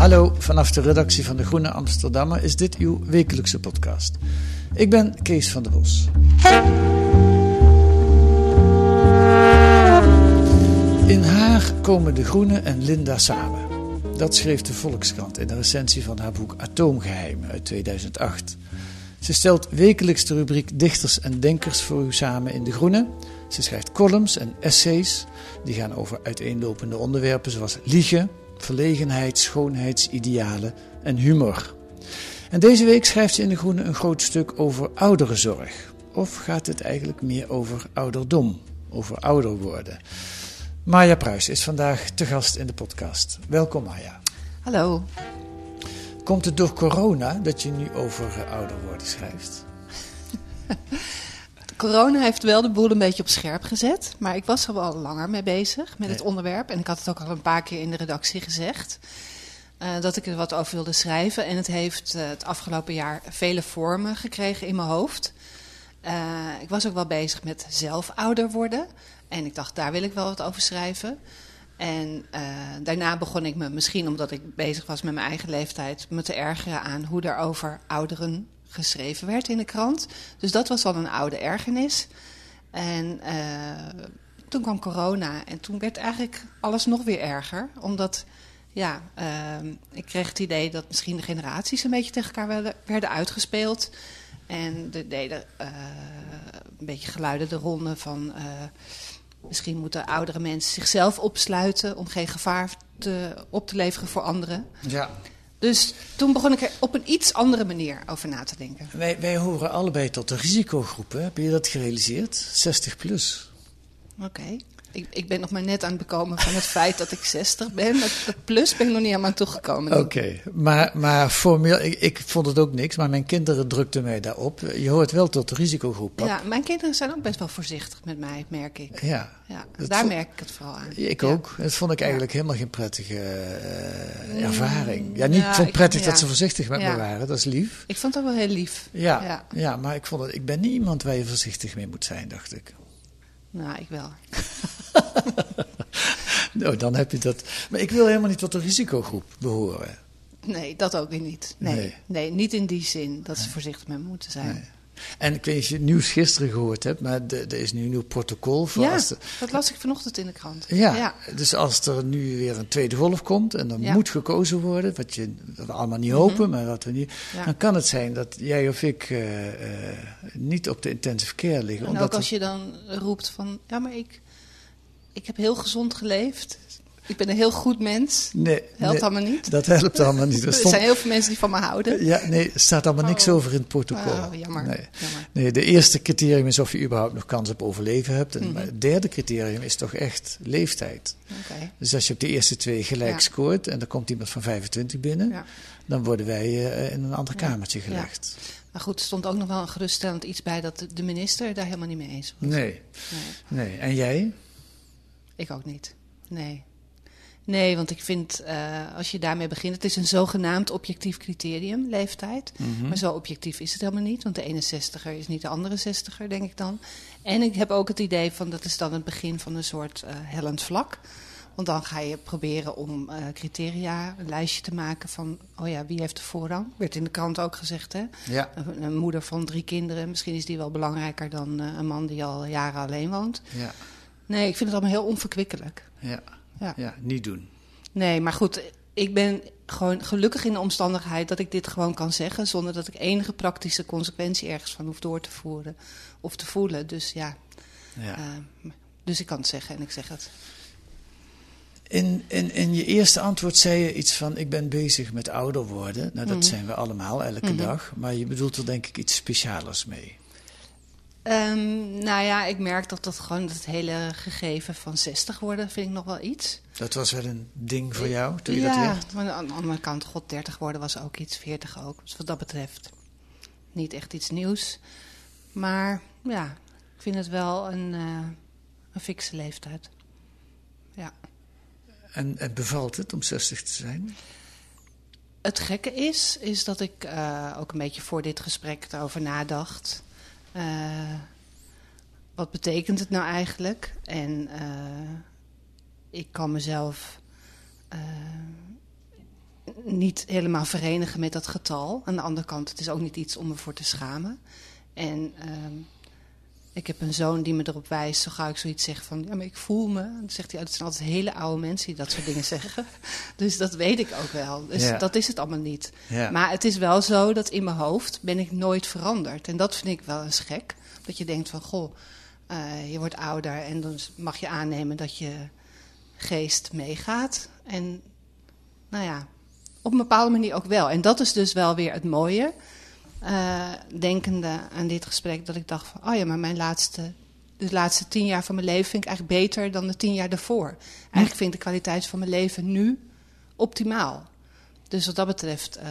Hallo, vanaf de redactie van De Groene Amsterdammer is dit uw wekelijkse podcast. Ik ben Kees van der Bos. In Haar komen De Groene en Linda samen. Dat schreef de Volkskrant in de recensie van haar boek Atoomgeheim uit 2008. Ze stelt wekelijks de rubriek Dichters en Denkers voor u samen in De Groene. Ze schrijft columns en essays die gaan over uiteenlopende onderwerpen zoals liegen, verlegenheid, schoonheidsidealen en humor. En deze week schrijft ze in De Groene een groot stuk over ouderenzorg. Of gaat het eigenlijk meer over ouderdom, over ouder worden? Maya Pruis is vandaag te gast in de podcast. Welkom Maya. Hallo. Komt het door corona dat je nu over ouder worden schrijft? Corona heeft wel de boel een beetje op scherp gezet. Maar ik was er wel langer mee bezig met het onderwerp. En ik had het ook al een paar keer in de redactie gezegd. eh, dat ik er wat over wilde schrijven. En het heeft eh, het afgelopen jaar vele vormen gekregen in mijn hoofd. Eh, ik was ook wel bezig met zelf ouder worden. En ik dacht, daar wil ik wel wat over schrijven. En daarna begon ik me, misschien omdat ik bezig was met mijn eigen leeftijd, me te ergeren aan hoe er over ouderen geschreven werd in de krant. Dus dat was al een oude ergernis. En eh, toen kwam corona en toen werd eigenlijk alles nog weer erger. Omdat, ja, ehm, ik kreeg het idee dat misschien de generaties een beetje tegen elkaar werden, uitgespeeld. En er deden eh, een beetje geluiden de ronde van... eh, misschien moeten oudere mensen zichzelf opsluiten... om geen gevaar te, op te leveren voor anderen. Ja. Dus toen begon ik er op een iets andere manier over na te denken. Wij, wij horen allebei tot de risicogroepen. Heb je dat gerealiseerd? 60 plus. Oké. Ik, ik ben nog maar net aan het bekomen van het feit dat ik 60 ben. Dat, dat plus ben ik nog niet aan toegekomen. Oké, maar, maar formeel, ik, ik vond het ook niks, maar mijn kinderen drukten mij daarop. Je hoort wel tot de risicogroep. pap. Ja, mijn kinderen zijn ook best wel voorzichtig met mij, merk ik. Ja, Ja, Dat daar merk ik het vooral aan. ik Ja. ook. Dat vond ik eigenlijk helemaal geen prettige eh, ervaring. Ja, niet ja, ik vond ik- prettig dat ze voorzichtig met me waren, dat is lief. Ik vond het ook wel heel lief. Ja, ja. ja. maar ik, vond het, ik ben niet iemand waar je voorzichtig mee moet zijn, dacht ik. Nou, ik wel. Nou, dan heb je dat. Maar ik wil helemaal niet tot de risicogroep behoren. Nee, dat ook weer niet. Nee, Nee. nee. niet in die zin dat ze voorzichtig met me moeten zijn. Nee. En ik weet niet of je het nieuws gisteren gehoord hebt, maar er is nu een nieuw protocol voor Ja, de, dat las ik vanochtend in de krant. Ja, ja. dus als er nu weer een tweede golf komt en er Ja. Mhm. moet gekozen worden, wat, je, wat we allemaal niet hopen, maar wat we niet, dan kan het zijn dat jij of ik eh, eh, niet op de intensive care liggen. En omdat ook als je dan roept van... Ja, maar ik, ik heb heel gezond geleefd. Ik ben een heel goed mens. nee, Helpt nee, allemaal niet. Dat helpt allemaal niet. Er Er zijn heel veel mensen die van me houden. ja, nee, er staat allemaal niks Oh. over in het protocol. Oh, jammer. Nee. jammer. Nee, de eerste criterium is of je überhaupt nog kans op overleven hebt. En Mhm. het derde criterium is toch echt leeftijd. Dus als je op de eerste twee gelijk Ja. scoort en er komt iemand van 25 binnen, Ja. dan worden wij eh, in een ander Ja. kamertje gelegd. Maar goed, er stond ook nog wel een geruststellend iets bij... dat de- de minister daar helemaal niet mee eens was. Nee, Nee. nee. En jij? Ik ook niet. Nee. Nee, want ik vind, eh, als je daarmee begint, het is een zogenaamd objectief criterium, leeftijd. Mhm. Maar zo objectief is het helemaal niet, want de ene 60er is niet de andere 60er, denk ik dan. En ik heb ook het idee van dat is dan het begin van een soort eh, hellend vlak. Want dan ga je proberen om eh, criteria, een lijstje te maken van, oh ja, wie heeft de voorrang? Werd in de krant ook gezegd, hè? Ja. Een, een moeder van drie kinderen, misschien is die wel belangrijker dan een man die al jaren alleen woont. Ja. Nee, ik vind het allemaal heel onverkwikkelijk. Ja. Ja. Ja, niet doen. Nee, maar goed, ik ben gewoon gelukkig in de omstandigheid dat ik dit gewoon kan zeggen. zonder dat ik enige praktische consequentie ergens van hoef door te voeren of te voelen. Dus ja, Ja. eh, dus ik kan het zeggen en ik zeg het. In, in, in je eerste antwoord zei je iets van: Ik ben bezig met ouder worden. Nou, dat Mhm. zijn we allemaal elke Mhm. dag. Maar je bedoelt er denk ik iets specialers mee. Ehm, nou ja, ik merk dat dat gewoon het hele gegeven van 60 worden vind ik nog wel iets. Dat was wel een ding voor jou toen je ja, dat werd? maar aan de andere kant, god, 30 worden was ook iets, 40 ook. Dus wat dat betreft niet echt iets nieuws. Maar ja, ik vind het wel een, eh, een fikse leeftijd. Ja. En, en bevalt het om 60 te zijn? Het gekke is, is dat ik eh, ook een beetje voor dit gesprek erover nadacht. Eh, wat betekent het nou eigenlijk? En eh, ik kan mezelf eh, niet helemaal verenigen met dat getal. Aan de andere kant, het is ook niet iets om me voor te schamen. En ehm, ik heb een zoon die me erop wijst, zo ga ik zoiets zeggen van, ja, maar ik voel me. Dan zegt hij, oh, het zijn altijd hele oude mensen die dat soort dingen zeggen. Dus dat weet ik ook wel. Dus dat is het allemaal niet. Maar het is wel zo dat in mijn hoofd ben ik nooit veranderd. En dat vind ik wel eens gek. Dat je denkt van, goh, eh, je wordt ouder en dan mag je aannemen dat je geest meegaat. En nou ja, op een bepaalde manier ook wel. En dat is dus wel weer het mooie. Eh, denkende aan dit gesprek, dat ik dacht van, oh ja, maar mijn laatste, de laatste tien jaar van mijn leven vind ik eigenlijk beter dan de tien jaar daarvoor. Eigenlijk vind ik de kwaliteit van mijn leven nu optimaal. Dus wat dat betreft eh,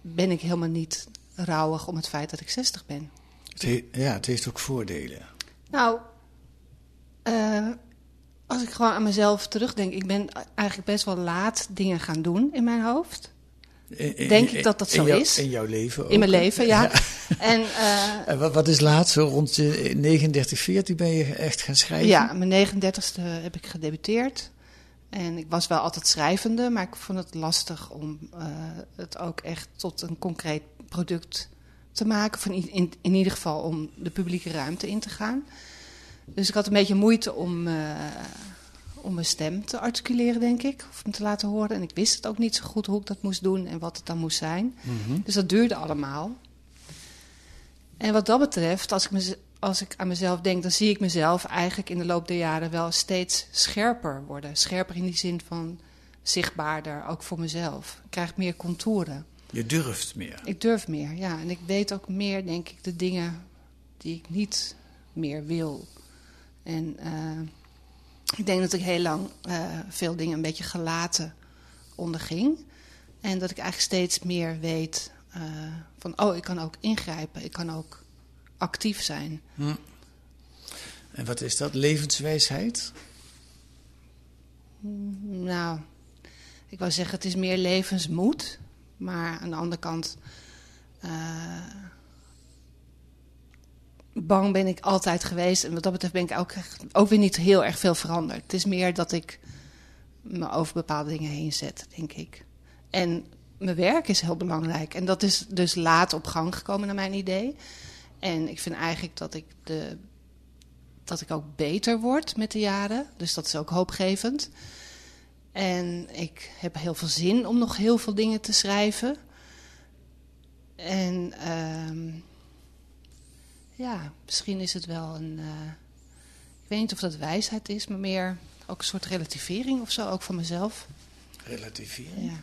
ben ik helemaal niet rouwig om het feit dat ik 60 ben. Het he- ja, het heeft ook voordelen. Nou, eh, als ik gewoon aan mezelf terugdenk, ik ben eigenlijk best wel laat dingen gaan doen in mijn hoofd. In- Denk ik dat dat zo jou- is? In jouw leven ook. In mijn leven, ja. En eh, En wat, wat is laat? Zo rond je 39, 40 ben je echt gaan schrijven? ja, mijn 39ste heb ik gedebuteerd. En ik was wel altijd schrijvende, maar ik vond het lastig om eh, het ook echt tot een concreet product te maken. Van in, in, in ieder geval om de publieke ruimte in te gaan. Dus ik had een beetje moeite om, eh, om mijn stem te articuleren, denk ik. Of hem te laten horen. En ik wist het ook niet zo goed hoe ik dat moest doen en wat het dan moest zijn. Mhm. Dus dat duurde allemaal. En wat dat betreft, als ik, me, als ik aan mezelf denk, dan zie ik mezelf eigenlijk in de loop der jaren wel steeds scherper worden. Scherper in die zin van zichtbaarder, ook voor mezelf. Ik krijg meer contouren. Je durft meer. Ik durf meer, ja. En ik weet ook meer, denk ik, de dingen die ik niet meer wil. En eh, ik denk dat ik heel lang eh, veel dingen een beetje gelaten onderging. En dat ik eigenlijk steeds meer weet eh, van, oh, ik kan ook ingrijpen. Ik kan ook actief zijn. Hm. En wat is dat? Levenswijsheid? Nou, ik wou zeggen, het is meer levensmoed. Maar aan de andere kant, eh, bang ben ik altijd geweest. En wat dat betreft ben ik ook, ook weer niet heel erg veel veranderd. Het is meer dat ik me over bepaalde dingen heen zet, denk ik. En mijn werk is heel belangrijk. En dat is dus laat op gang gekomen, naar mijn idee. En ik vind eigenlijk dat ik, de, dat ik ook beter word met de jaren. Dus dat is ook hoopgevend. En ik heb heel veel zin om nog heel veel dingen te schrijven. En ehm, ja, misschien is het wel een. eh, ik weet niet of dat wijsheid is, maar meer ook een soort relativering of zo, ook van mezelf. Relativering. Ja.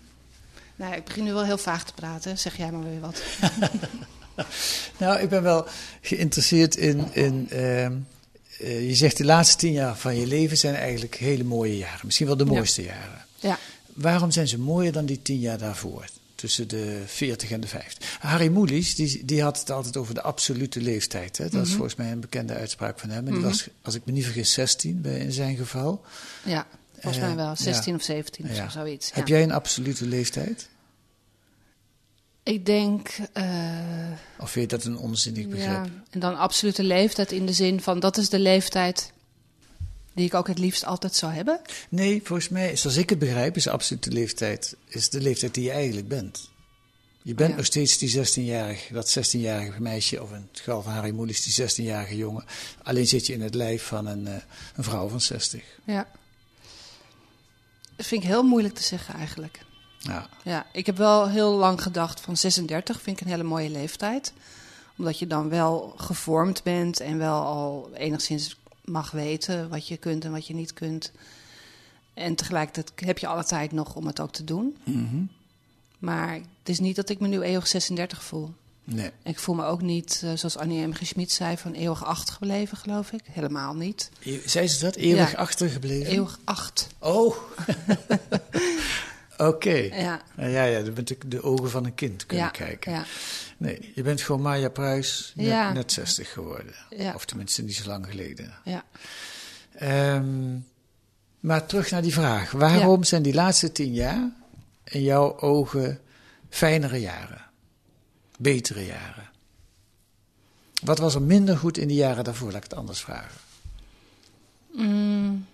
Nou, ik begin nu wel heel vaag te praten. Zeg jij maar weer wat. Nou, ik ben wel geïnteresseerd in. in ehm, eh, je zegt de laatste tien jaar van je leven zijn eigenlijk hele mooie jaren. Misschien wel de Ja. mooiste jaren. Ja. Waarom zijn ze mooier dan die tien jaar daarvoor? Tussen de 40 en de 50. Harry Mulisch, die, die had het altijd over de absolute leeftijd. Hè? Dat is Mhm. volgens mij een bekende uitspraak van hem. En die Mhm. was, als ik me niet vergis, 16 bij, in zijn geval. Ja, volgens Eh, mij wel. 16 ja. of 17 of Ja. zo, zoiets. Heb ja. jij een absolute leeftijd? Ik denk. eh, Of vind je dat een onzinnig begrip? Ja, en dan absolute leeftijd in de zin van dat is de leeftijd die ik ook het liefst altijd zou hebben. Nee, volgens mij, zoals ik het begrijp, is de absolute leeftijd is de leeftijd die je eigenlijk bent. Je bent Ja. nog steeds die 16-jarige, dat 16-jarige meisje, of in het geval van Harry Mulisch, die 16-jarige jongen. Alleen zit je in het lijf van een, eh, een vrouw van 60. Ja. Dat vind ik heel moeilijk te zeggen eigenlijk. Ja. Ja, ik heb wel heel lang gedacht van 36 vind ik een hele mooie leeftijd. Omdat je dan wel gevormd bent en wel al enigszins mag weten wat je kunt en wat je niet kunt. En tegelijkertijd heb je alle tijd nog om het ook te doen. Mhm. Maar het is niet dat ik me nu eeuwig 36 voel. Nee. Ik voel me ook niet, eh, zoals Annie M. G. Schmid zei, van eeuwig achtergebleven, geloof ik. Helemaal niet. E- Zei ze dat? Eeuwig Ja. achtergebleven? Eeuwig acht. Oh. Oké. Ja, Ja, ja, ja, dan bent ik de ogen van een kind kunnen ja, kijken. ja, Nee, je bent gewoon Maya Pruis, net, Ja. net 60 geworden. Of tenminste niet zo lang geleden. ja. Ehm, maar terug naar die vraag. Waarom zijn die laatste tien jaar in jouw ogen fijnere jaren? Betere jaren? Wat was er minder goed in die jaren daarvoor? Laat ik het anders vragen. Mm,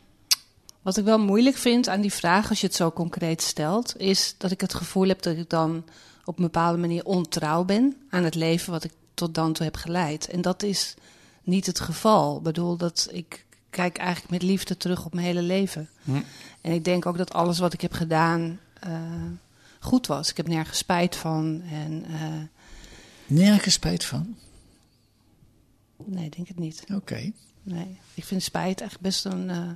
wat ik wel moeilijk vind aan die vraag, als je het zo concreet stelt, is dat ik het gevoel heb dat ik dan op een bepaalde manier ontrouw ben aan het leven wat ik tot dan toe heb geleid. En dat is niet het geval. Ik bedoel, dat ik kijk eigenlijk met liefde terug op mijn hele leven. Hm. En ik denk ook dat alles wat ik heb gedaan eh, goed was. Ik heb nergens spijt van. En eh, Nergens spijt van? nee, ik denk het niet. Oké. Nee, ik vind spijt echt best een, eh,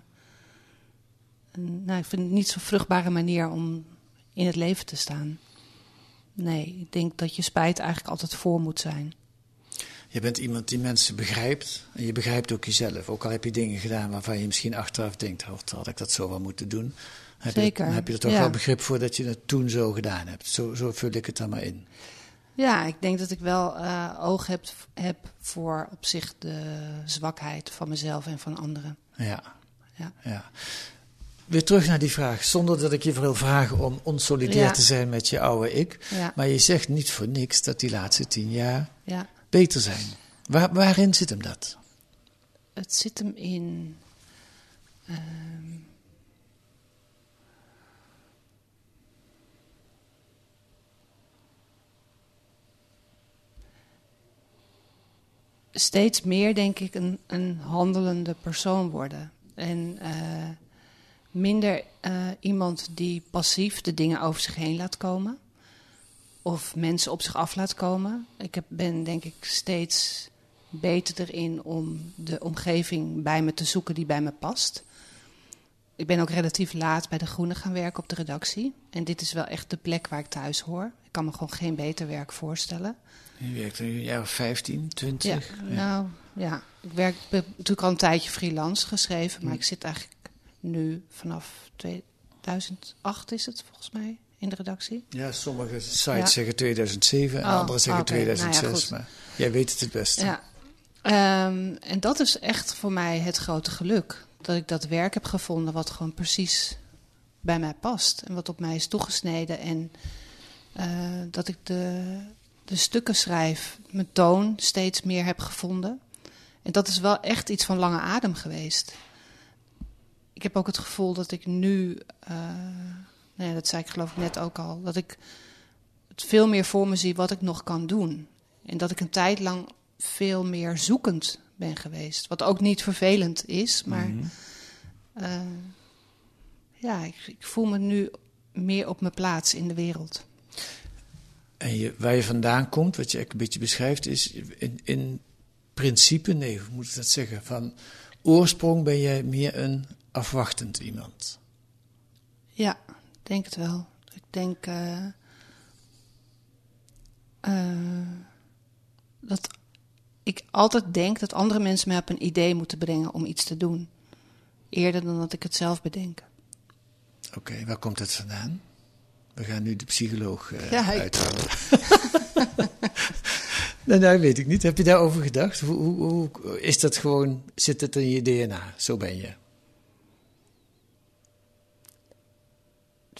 een. Nou, ik vind het niet zo'n vruchtbare manier om in het leven te staan. Nee, ik denk dat je spijt eigenlijk altijd voor moet zijn. Je bent iemand die mensen begrijpt. En je begrijpt ook jezelf. Ook al heb je dingen gedaan waarvan je misschien achteraf denkt: oh, had ik dat zo wel moeten doen. Heb Zeker, Je, heb je er toch ja. wel begrip voor dat je het toen zo gedaan hebt. Zo, zo vul ik het dan maar in. Ja, ik denk dat ik wel eh, oog heb, heb voor op zich de zwakheid van mezelf en van anderen. Ja. Ja. ja. Weer terug naar die vraag, zonder dat ik je wil vragen om onsolidair Ja. te zijn met je oude ik. Ja, Maar je zegt niet voor niks dat die laatste tien jaar ja. beter zijn. Waar, waarin zit hem dat? Het zit hem in. ehm, steeds meer, denk ik, een, een handelende persoon worden. En eh, minder eh, iemand die passief de dingen over zich heen laat komen. Of mensen op zich af laat komen. Ik heb, ben, denk ik, steeds beter erin om de omgeving bij me te zoeken die bij me past. Ik ben ook relatief laat bij De Groene gaan werken op de redactie. En dit is wel echt de plek waar ik thuis hoor. Ik kan me gewoon geen beter werk voorstellen. Je werkt nu een jaar of 15, 20. Ja, nou ja, ik werk ik heb natuurlijk al een tijdje freelance geschreven, maar ik zit eigenlijk nu vanaf 2008 is het volgens mij in de redactie. Ja, sommige sites Ja. zeggen 2007 en Oh, andere zeggen oké. Nou ja, 2006. goed. maar jij weet het het beste. Ja. Ehm, en dat is echt voor mij het grote geluk. Dat ik dat werk heb gevonden wat gewoon precies bij mij past. En wat op mij is toegesneden. En eh, dat ik de, de stukken schrijf, mijn toon steeds meer heb gevonden. En dat is wel echt iets van lange adem geweest. Ik heb ook het gevoel dat ik nu, nou ja, dat zei ik geloof ik net ook al, dat ik het veel meer voor me zie wat ik nog kan doen. En dat ik een tijd lang veel meer zoekend ben geweest. Wat ook niet vervelend is, maar Mhm. eh, ja, ik, ik voel me nu meer op mijn plaats in de wereld. En je, waar je vandaan komt, wat je eigenlijk een beetje beschrijft, is in, in principe, nee, hoe moet ik dat zeggen? Van oorsprong ben jij meer een afwachtend iemand. Ja, ik denk het wel. Ik denk eh, eh, dat ik altijd denk dat andere mensen mij op een idee moeten brengen om iets te doen. Eerder dan dat ik het zelf bedenk. Oké, waar komt dat vandaan? We gaan nu de psycholoog eh Ja, nou, nou, weet ik niet. Heb je daarover gedacht? Hoe, hoe, hoe- is dat gewoon, zit het in je DNA? Zo ben je.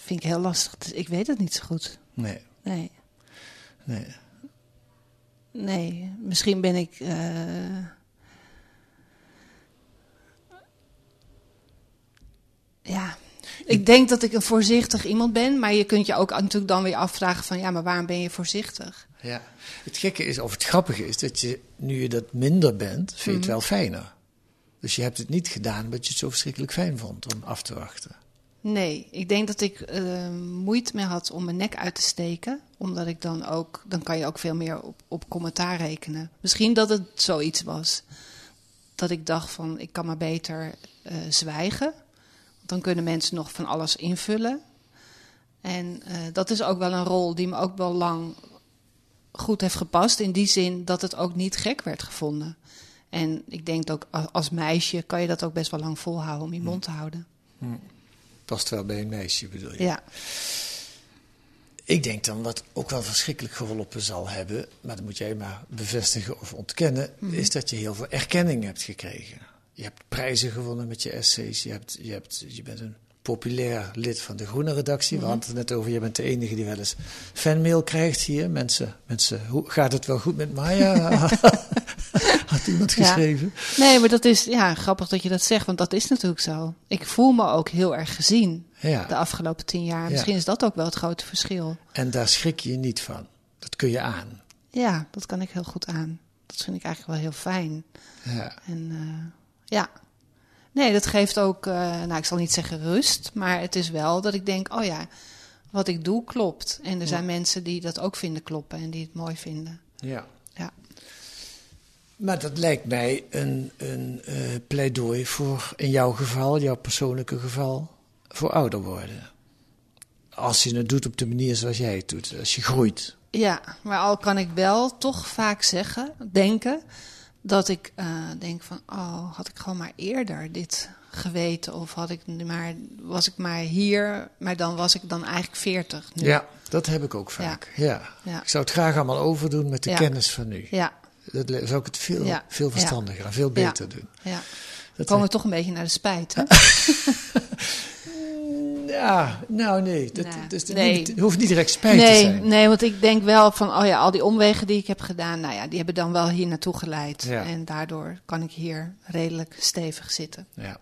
Vind ik heel lastig. Dus ik weet het niet zo goed. Nee, Nee. nee. Nee, misschien ben ik. eh, ja, ik denk dat ik een voorzichtig iemand ben, maar je kunt je ook natuurlijk dan weer afvragen van ja, maar waarom ben je voorzichtig? Ja. Het gekke is, of het grappige is, dat je, nu je dat minder bent, vind je het Mhm. wel fijner. Dus je hebt het niet gedaan omdat je het zo verschrikkelijk fijn vond om af te wachten. Nee, ik denk dat ik uh, moeite mee had om mijn nek uit te steken. Omdat ik dan ook, dan kan je ook veel meer op, op commentaar rekenen. Misschien dat het zoiets was. Dat ik dacht van, ik kan maar beter uh, zwijgen. Dan kunnen mensen nog van alles invullen. En uh, dat is ook wel een rol die me ook wel lang goed heeft gepast. In die zin dat het ook niet gek werd gevonden. En ik denk ook als meisje kan je dat ook best wel lang volhouden om je mond te houden. Hm. Past wel bij een meisje bedoel je? Ja. Ik denk dan wat ook wel verschrikkelijk geholpen zal hebben, maar dat moet jij maar bevestigen of ontkennen, mm -hmm. is dat je heel veel erkenning hebt gekregen. Je hebt prijzen gewonnen met je essays, je, hebt, je, hebt, je bent een populair lid van de Groene redactie. We hadden het net over, je bent de enige die wel eens fanmail krijgt hier. Mensen, mensen hoe gaat het wel goed met Maya? Had iemand geschreven? Ja. Nee, maar dat is ja, grappig dat je dat zegt, want dat is natuurlijk zo. Ik voel me ook heel erg gezien ja. de afgelopen tien jaar. Misschien ja. is dat ook wel het grote verschil. En daar schrik je niet van. Dat kun je aan. Ja, dat kan ik heel goed aan. Dat vind ik eigenlijk wel heel fijn. Ja. En uh, ja. Nee, dat geeft ook, uh, nou ik zal niet zeggen rust, maar het is wel dat ik denk, oh ja, wat ik doe klopt. En er zijn mensen die dat ook vinden kloppen en die het mooi vinden. Ja. Ja. Maar dat lijkt mij een, een uh, pleidooi voor, in jouw geval, jouw persoonlijke geval, voor ouder worden. Als je het doet op de manier zoals jij het doet, als je groeit. Ja, maar al kan ik wel toch vaak zeggen, denken, dat ik uh, denk van, oh, had ik gewoon maar eerder dit geweten of had ik maar, was ik maar hier, maar dan was ik dan eigenlijk 40. Nu. Ja, dat heb ik ook vaak. Ja. Ja. Ja. Ik zou het graag allemaal overdoen met de Ja. kennis van nu. Ja, Dat zou ik het veel, veel verstandiger en veel beter doen. ja. Dat komen we toch een beetje naar de spijt. Hè? Ja, nou nee, dat, dus Nee. niet- hoeft niet direct spijt te zijn. nee, want ik denk wel van, oh ja, al die omwegen die ik heb gedaan, nou ja, die hebben dan wel hier naartoe geleid. Ja. En daardoor kan ik hier redelijk stevig zitten. Ja.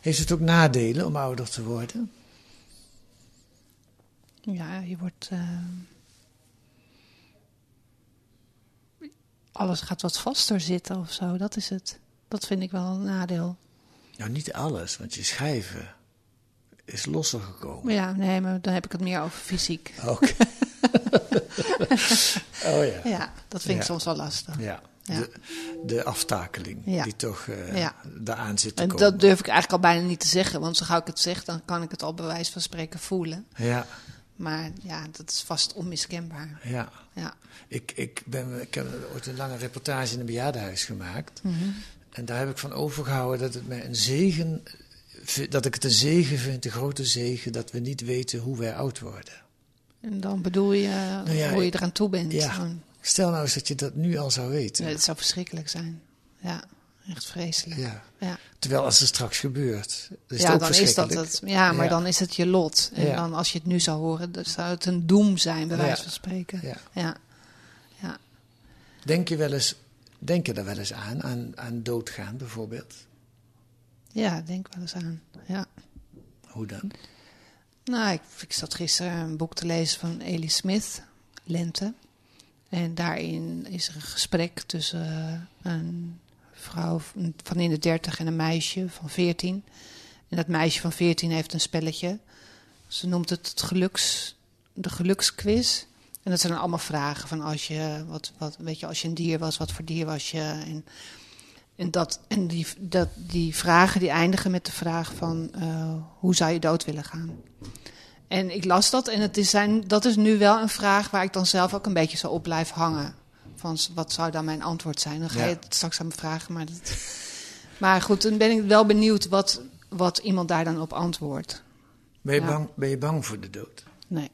Heeft het ook nadelen om ouder te worden? Ja, je wordt. eh, alles gaat wat vaster zitten of zo, dat is het. Dat vind ik wel een nadeel. Nou, niet alles, want je schrijven is losser gekomen. Ja, nee, maar dan heb ik het meer over fysiek. Oké. oh ja. Ja, dat vind ik Ja. soms wel lastig. Ja. Ja. De, de aftakeling Ja. die toch Ja. daaraan zit te En komen. dat durf ik eigenlijk al bijna niet te zeggen, want zo gauw ik het zeg, dan kan ik het al bij wijze van spreken voelen. Ja, Maar ja, dat is vast onmiskenbaar. ja. Ja. Ik, ik, ben, ik heb ooit een lange reportage in een bejaardenhuis gemaakt. Mhm. En daar heb ik van overgehouden dat het mij een zegen... dat ik het een zegen vind, een grote zegen... dat we niet weten hoe wij oud worden. En dan bedoel je Nou ja, hoe je eraan toe bent. Ja. Stel nou eens dat je dat nu al zou weten. Nee, het zou verschrikkelijk zijn. Ja, echt vreselijk. Ja. Ja. Terwijl als het straks gebeurt, is het ja, ook dan is dat het. Ja, maar dan is het je lot. En dan als je het nu zou horen, dan zou het een doem zijn, bij wijze van spreken. Ja. Ja. Denk je wel eens, denk je er wel eens aan, aan, aan doodgaan bijvoorbeeld? Ja, denk wel eens aan. Ja. Hoe dan? Nou, ik, ik zat gisteren een boek te lezen van Elie Smith, Lente. En daarin is er een gesprek tussen eh, een vrouw van in de dertig en een meisje van 14. En dat meisje van 14 heeft een spelletje. Ze noemt het, het geluks, de geluksquiz. En dat zijn allemaal vragen van als je, wat, wat, weet je, als je een dier was, wat voor dier was je? En, en, dat, en die, dat, die vragen die eindigen met de vraag van eh, hoe zou je dood willen gaan? En ik las dat en het is zijn, dat is nu wel een vraag waar ik dan zelf ook een beetje zo op blijf hangen. Van wat zou dan mijn antwoord zijn? Dan ga je het straks aan me vragen. Maar, dat, maar goed, dan ben ik wel benieuwd wat, wat iemand daar dan op antwoordt. Ben je, Ja. bang, ben je bang voor de dood? Nee,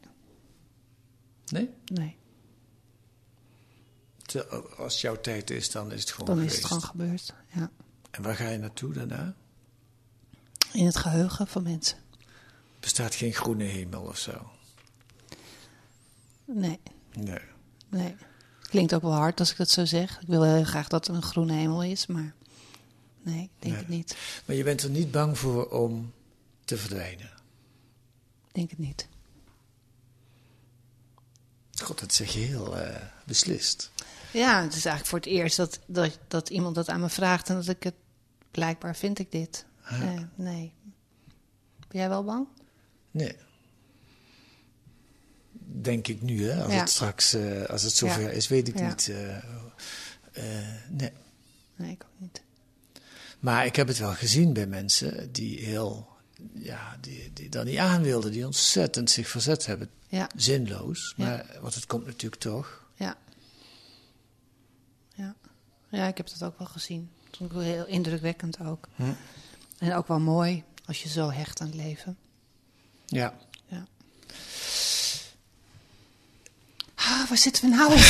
Nee? nee. Te- Als jouw tijd is, dan is het gewoon Dan is geweest. het gewoon gebeurd. Ja. En waar ga je naartoe daarna? In het geheugen van mensen. Bestaat geen groene hemel of zo? Nee, Nee. nee. Klinkt ook wel hard als ik dat zo zeg. Ik wil heel graag dat er een groene hemel is, maar nee, ik denk Nee. het niet. Maar je bent er niet bang voor om te verdwijnen? Ik denk het niet. God, dat zeg je heel eh, beslist. Ja, het is eigenlijk voor het eerst dat, dat, dat iemand dat aan me vraagt en dat ik het blijkbaar vind ik dit. Ja. Nee. Ben jij wel bang? Nee. Denk ik nu, hè? Als Ja. het straks, eh, als het zover Ja. is, weet ik niet. eh, eh, nee. Nee, ik ook niet. Maar ik heb het wel gezien bij mensen die heel, ja, die, die dat niet aan wilden, die ontzettend zich verzet hebben. Ja, Zinloos, maar, want het komt natuurlijk toch. ja. Ja, ja ik heb dat ook wel gezien. Dat vond ik wel heel indrukwekkend ook. Hm. En ook wel mooi als je zo hecht aan het leven. Ja. Ja. Ah, waar zitten we nou?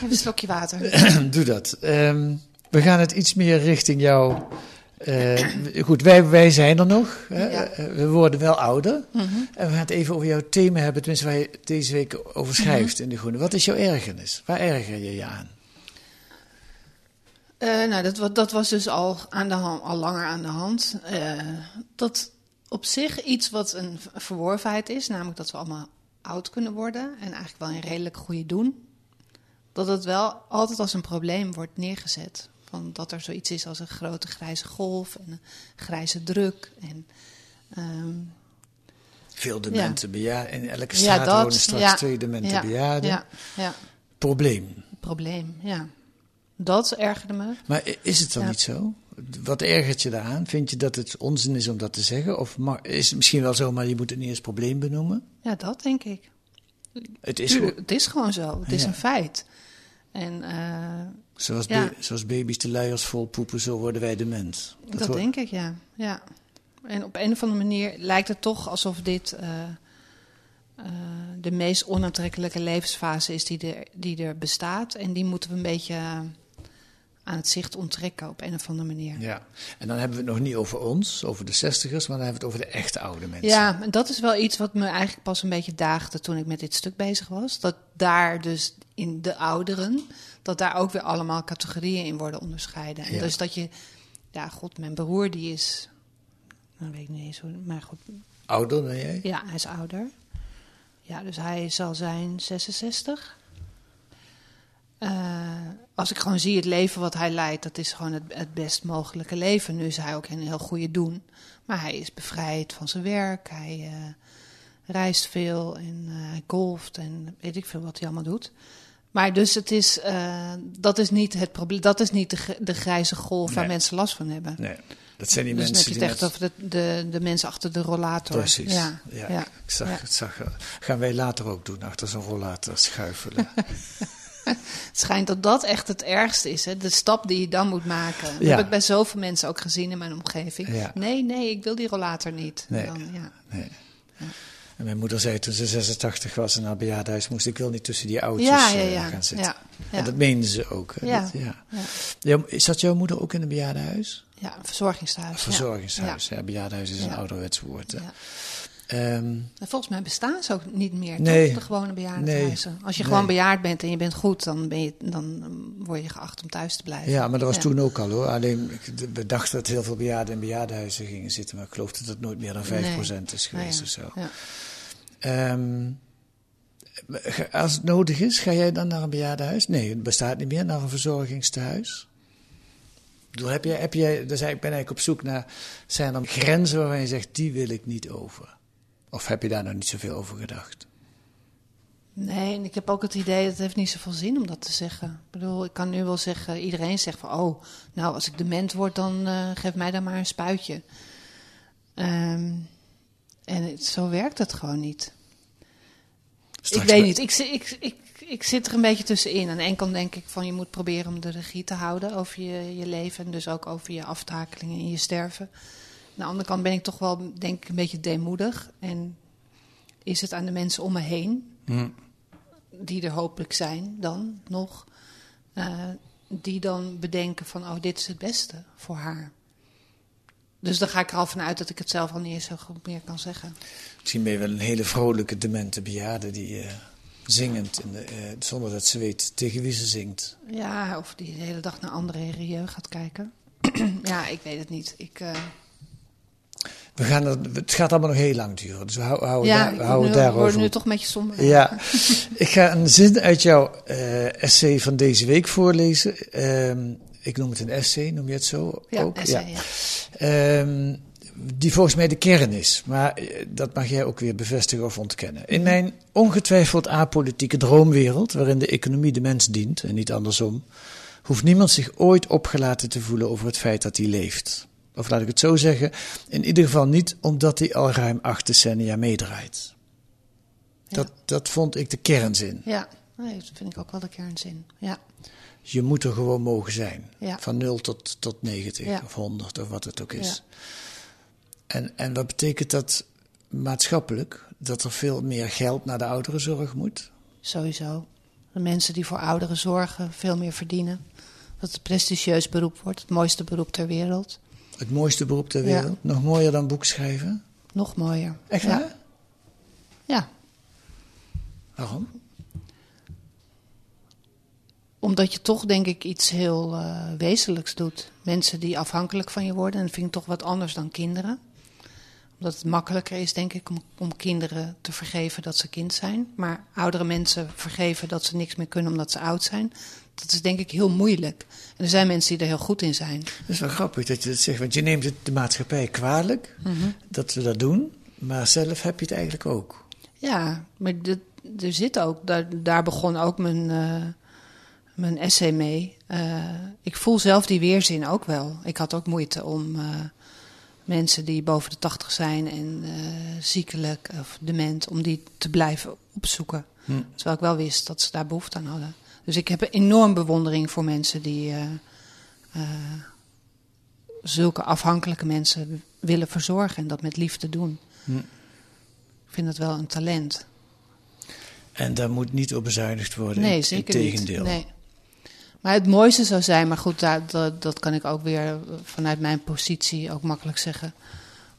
Even een slokje water. Doe dat. Ehm, we gaan het iets meer richting jou. Eh, goed, wij, wij zijn er nog. Hè? Ja. Eh, We worden wel ouder. Mhm. En we gaan het even over jouw thema hebben, tenminste waar je deze week over schrijft Mhm. in De Groene. Wat is jouw ergernis? Waar erger je je aan? Eh, nou, dat, dat was dus al, aan de hand, al langer aan de hand. Dat op zich iets wat een verworvenheid is, namelijk dat we allemaal oud kunnen worden en eigenlijk wel een redelijk goede doen. Dat het wel altijd als een probleem wordt neergezet. Van dat er zoiets is als een grote grijze golf en een grijze druk. En, ehm, Veel demente bejaarden. In elke ja, straat wonen dat. straks ja, twee demente ja, bejaarden. Ja, ja, Probleem. probleem, ja. Dat ergerde me. Maar is het dan Ja. niet zo? Wat ergert je daaraan? Vind je dat het onzin is om dat te zeggen? Of is het misschien wel zo, maar je moet het niet eens probleem benoemen? Ja, dat denk ik. Het is het is gewoon zo. Het is Ja. een feit. En eh, zoals, ja. ba- zoals baby's de luiers vol poepen, zo worden wij dement. dat, wordt- denk ik, ja. ja. En op een of andere manier lijkt het toch alsof dit eh, eh, de meest onaantrekkelijke levensfase is die er, die er bestaat. En die moeten we een beetje aan het zicht onttrekken op een of andere manier. Ja, en dan hebben we het nog niet over ons, over de zestigers, maar dan hebben we het over de echte oude mensen. Ja, en dat is wel iets wat me eigenlijk pas een beetje daagde toen ik met dit stuk bezig was. Dat daar dus in de ouderen, dat daar ook weer allemaal categorieën in worden onderscheiden. En Ja. dus dat je, ja god, mijn broer die is, nou weet ik niet eens hoe, maar goed, Ouder dan jij? ja, hij is ouder. Ja, dus hij zal zijn 66. Eh, als ik gewoon zie het leven wat hij leidt, dat is gewoon het, het best mogelijke leven. Nu is hij ook een heel goede doen. Maar hij is bevrijd van zijn werk. Hij eh, reist veel en eh, hij golft en weet ik veel wat hij allemaal doet. Maar dus het is, dat is niet het probleem. Dat is niet de, de grijze golf waar mensen last van hebben. Nee, dat zijn die dus dan heb mensen je het echt over de, de, de mensen achter de rollator. Precies. Ja, Ja, ja. Ik zag, ja. het zag, gaan wij later ook doen, achter zo'n rollator schuifelen. Het schijnt dat dat echt het ergste is. Hè? De stap die je dan moet maken. Dat Ja. heb ik bij zoveel mensen ook gezien in mijn omgeving. Ja. Nee, nee, ik wil die rollator niet. Nee. Dan, ja. Nee. En mijn moeder zei toen ze 86 was en naar het bejaardenhuis moest, ik wil niet tussen die oudjes eh, gaan zitten. Ja, ja. En dat meende ze ook. Ja. dat- Zat jouw moeder ook in een bejaardenhuis? ja, een verzorgingstehuis. ja. Verzorgingshuis. Ja. bejaardenhuis is een ouderwets woord. hè. Ja. Ehm, En volgens mij bestaan ze ook niet meer, Nee. toch? De gewone bejaardenhuizen. Als je gewoon bejaard bent en je bent goed, dan, ben je, dan um, word je geacht om thuis te blijven. ja, maar dat was Ja. toen ook al hoor. Alleen we dachten dat heel veel bejaarden in bejaardenhuizen gingen zitten, maar ik geloof dat het nooit meer dan 5% is Nou geweest ja, of zo. Ja. Ehm, als het nodig is, ga jij dan naar een bejaardenhuis? Nee, het bestaat niet meer, naar een verzorgingstehuis. Heb jij, heb jij, dus ik ben eigenlijk op zoek naar, zijn er grenzen waarvan je zegt, die wil ik niet over? Of heb je daar nog niet zoveel over gedacht? Nee, en ik heb ook het idee dat het heeft niet zoveel zin om dat te zeggen. Ik bedoel, ik kan nu wel zeggen, iedereen zegt van, oh, nou, als ik dement word, dan eh, geef mij dan maar een spuitje. Ehm, en het, zo werkt het gewoon niet. Straks ik weet niet, ik, ik, ik, ik zit er een beetje tussenin. Aan de ene kant denk ik van, je moet proberen om de regie te houden over je, je leven. En dus ook over je aftakelingen en je sterven. Aan de andere kant ben ik toch wel, denk ik, een beetje deemoedig. En is het aan de mensen om me heen Hm. die er hopelijk zijn dan nog, eh, die dan bedenken van, oh, dit is het beste voor haar. Dus dan ga ik er al vanuit dat ik het zelf al niet eens zo goed meer kan zeggen. Misschien ben je wel een hele vrolijke, demente bejaarde die eh, zingend, in de, eh, zonder dat ze weet tegen wie ze zingt. Ja, of die de hele dag naar andere Rieu gaat kijken. ja, ik weet het niet. Ik, We gaan er, het gaat allemaal nog heel lang duren, dus we hou- houden, ja, daar, we houden word nu, daarover. word nu toch een beetje somber. Ja, ik ga een zin uit jouw eh, essay van deze week voorlezen. Ehm, ik noem het een essay, noem je het zo Ja, ook? essay, ja. Ehm, die volgens mij de kern is. Maar eh, dat mag jij ook weer bevestigen of ontkennen. In mijn ongetwijfeld apolitieke droomwereld, waarin de economie de mens dient en niet andersom, hoeft niemand zich ooit opgelaten te voelen over het feit dat hij leeft. Of laat ik het zo zeggen, in ieder geval niet omdat hij al ruim acht decennia meedraait. Dat, dat vond ik de kernzin. Ja, nee, dat vind ik ook wel de kernzin. Ja. Je moet er gewoon mogen zijn. Ja. Van 0 tot, tot 90 Ja. of 100 of wat het ook is. Ja. En, en wat betekent dat maatschappelijk? Dat er veel meer geld naar de ouderenzorg moet? Sowieso. De mensen die voor ouderen zorgen veel meer verdienen. Dat het prestigieus beroep wordt, het mooiste beroep ter wereld. Het mooiste beroep ter Ja. wereld? Nog mooier dan boekschrijven? Nog mooier. Echt waar? Ja, Waarom? omdat je toch denk ik iets heel eh, wezenlijks doet. Mensen die afhankelijk van je worden, en dat vind ik toch wat anders dan kinderen. Omdat het makkelijker is, denk ik, om, om kinderen te vergeven dat ze kind zijn. Maar oudere mensen vergeven dat ze niks meer kunnen omdat ze oud zijn. Dat is denk ik heel moeilijk. En er zijn mensen die er heel goed in zijn. Dat is wel grappig dat je dat zegt, want je neemt het de maatschappij kwalijk dat we dat doen, maar zelf heb je het eigenlijk ook. Ja, maar dit- er zit ook, daar, daar begon ook mijn, eh, mijn essay mee. Eh, ik voel zelf die weerzin ook wel. Ik had ook moeite om eh, mensen die boven de tachtig zijn en ziekelijk of dement, om die te blijven opzoeken. Terwijl ik wel wist dat ze daar behoefte aan hadden. Dus ik heb een enorm bewondering voor mensen die eh, eh, zulke afhankelijke mensen willen verzorgen en dat met liefde doen. Ik vind dat wel een talent. En daar moet niet op bezuinigd worden. Nee, zeker integendeel. niet. Nee. Maar het mooiste zou zijn, maar goed, daar, dat, dat kan ik ook weer vanuit mijn positie ook makkelijk zeggen.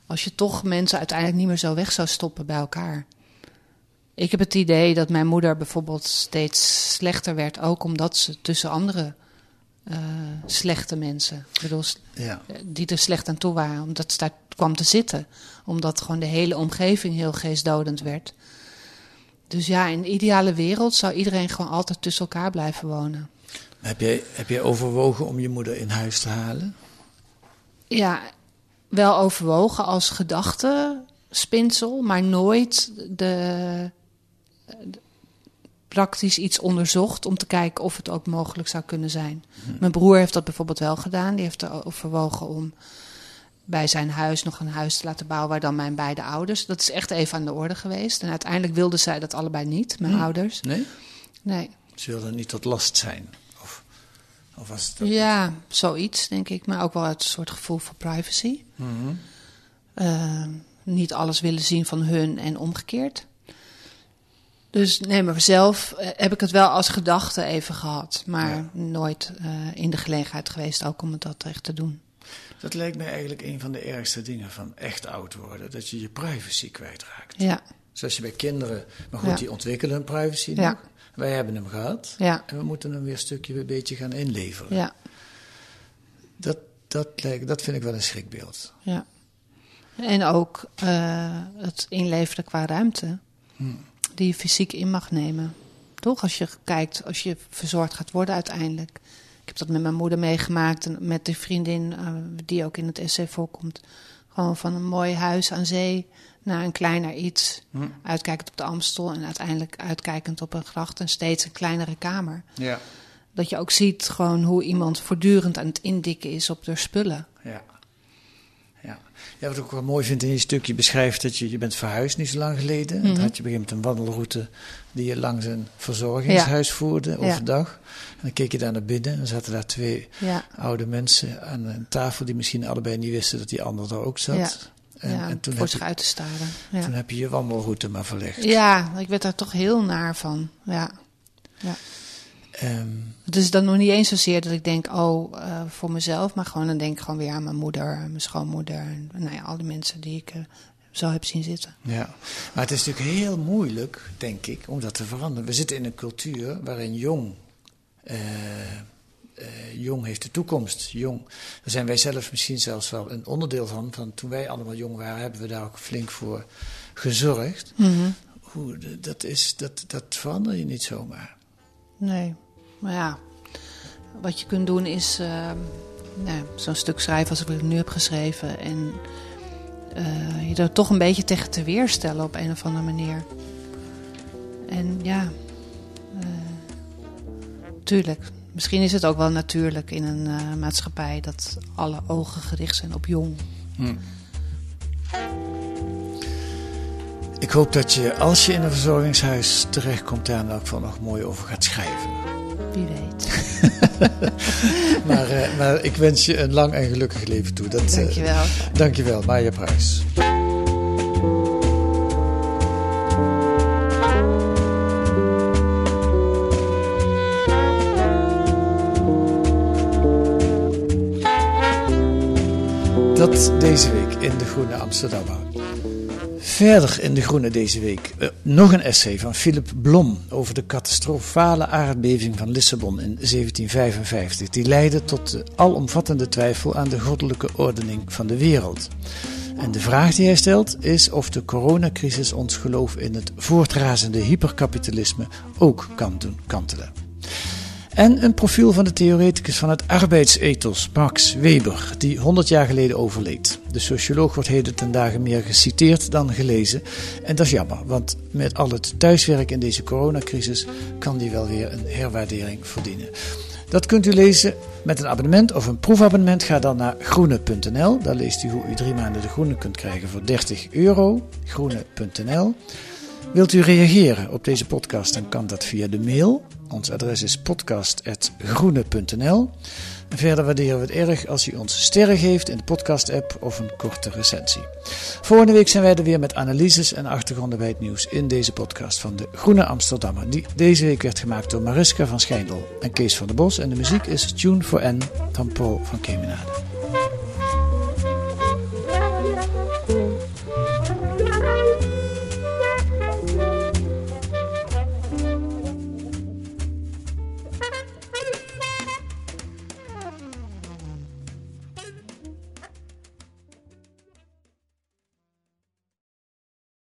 Als je toch mensen uiteindelijk niet meer zo weg zou stoppen bij elkaar. Ik heb het idee dat mijn moeder bijvoorbeeld steeds slechter werd, ook omdat ze tussen andere eh, slechte mensen, ik bedoel, Ja. die er slecht aan toe waren, omdat ze daar kwam te zitten. Omdat gewoon de hele omgeving heel geestdodend werd. Dus ja, in de ideale wereld zou iedereen gewoon altijd tussen elkaar blijven wonen. Heb jij, heb jij overwogen om je moeder in huis te halen? Ja, wel overwogen als gedachtespinsel, maar nooit de- praktisch iets onderzocht om te kijken of het ook mogelijk zou kunnen zijn. Mijn broer heeft dat bijvoorbeeld wel gedaan. Die heeft er overwogen om bij zijn huis nog een huis te laten bouwen waar dan mijn beide ouders. Dat is echt even aan de orde geweest. En uiteindelijk wilden zij dat allebei niet, mijn ouders. Nee? Nee. Ze wilden niet tot last zijn. Of, of was het? Ja, zoiets denk ik. Maar ook wel uit een soort gevoel voor privacy. Eh, niet alles willen zien van hun en omgekeerd. Dus nee, maar zelf eh, heb ik het wel als gedachte even gehad. Maar nooit eh, in de gelegenheid geweest ook om het dat echt te doen. Dat lijkt mij eigenlijk een van de ergste dingen van echt oud worden. Dat je je privacy kwijtraakt. Ja, Zoals je bij kinderen... Maar goed, Ja. die ontwikkelen hun privacy Ja. Wij hebben hem gehad. ja, En we moeten hem weer een stukje een beetje gaan inleveren. ja, Dat, dat, lijkt, dat vind ik wel een schrikbeeld. ja. En ook eh, het inleveren qua ruimte. Die je fysiek in mag nemen. Toch? Als je kijkt, als je verzorgd gaat worden uiteindelijk. Ik heb dat met mijn moeder meegemaakt en met de vriendin eh, die ook in het essay voorkomt. Gewoon van een mooi huis aan zee naar een kleiner iets. Uitkijkend op de Amstel en uiteindelijk uitkijkend op een gracht en steeds een kleinere kamer. Ja. Dat je ook ziet gewoon hoe iemand voortdurend aan het indikken is op de spullen. Ja. Ja. ja, wat ik ook wel mooi vind in je stuk, je beschrijft dat je, je bent verhuisd niet zo lang geleden. Mhm. Dan had je op een wandelroute die je langs een verzorgingshuis voerde overdag. En dan keek je daar naar binnen en zaten daar twee Ja, oude mensen aan een tafel die misschien allebei niet wisten dat die ander daar ook zat. Ja. En, ja en toen, voor heb zich je, uit te staren. Ja. toen heb je je wandelroute maar verlegd. ja, ik werd daar toch heel naar van. Ja. Ehm, Het is dan nog niet eens zozeer dat ik denk, oh, eh, voor mezelf, maar gewoon dan denk ik gewoon weer aan mijn moeder, en mijn schoonmoeder en nou ja, al die mensen die ik eh, zo heb zien zitten. Ja, maar het is natuurlijk heel moeilijk, denk ik, om dat te veranderen. We zitten in een cultuur waarin jong, eh, jong heeft de toekomst. Jong, daar zijn wij zelf misschien zelfs wel een onderdeel van. van. Toen wij allemaal jong waren, hebben we daar ook flink voor gezorgd. Hoe, de- dat, is, dat, dat verander je niet zomaar. Nee, maar ja, wat je kunt doen is eh, nou, zo'n stuk schrijven als ik nu heb geschreven en eh, je er toch een beetje tegen te weerstellen op een of andere manier. En ja, uh, tuurlijk. Misschien is het ook wel natuurlijk in een maatschappij dat alle ogen gericht zijn op jong. Hm. Ik hoop dat je, als je in een verzorgingshuis terechtkomt, daar in elk geval nog mooi over gaat schrijven. Wie weet. maar, uh, maar ik wens je een lang en gelukkig leven toe. Dat, dankjewel. Uh, dankjewel, Maya Pruis. Dat deze week in de Groene Amsterdammer. Verder in de Groene deze week uh, nog een essay van Philip Blom over de catastrofale aardbeving van Lissabon in 1755, die leidde tot de alomvattende twijfel aan de goddelijke ordening van de wereld. En de vraag die hij stelt is of de coronacrisis ons geloof in het voortrazende hyperkapitalisme ook kan doen kantelen. En een profiel van de theoreticus van het arbeidsethos, Max Weber, die 100 jaar geleden overleed. De socioloog wordt heden ten dagen meer geciteerd dan gelezen. En dat is jammer, want met al het thuiswerk in deze coronacrisis kan die wel weer een herwaardering verdienen. Dat kunt u lezen met een abonnement of een proefabonnement. Ga dan naar groene.nl. Daar leest u hoe u drie maanden de groene kunt krijgen voor 30 euro. Groene.nl. Wilt u reageren op deze podcast, dan kan dat via de mail. Ons adres is podcast.groene.nl. Verder waarderen we het erg als u ons sterren geeft in de podcast-app of een korte recensie. Volgende week zijn wij er weer met analyses en achtergronden bij het nieuws in deze podcast van de Groene Amsterdammer. Die deze week werd gemaakt door Mariska van Schijndel en Kees van der Bos. En de muziek is Tune for N van Paul van Kemenade.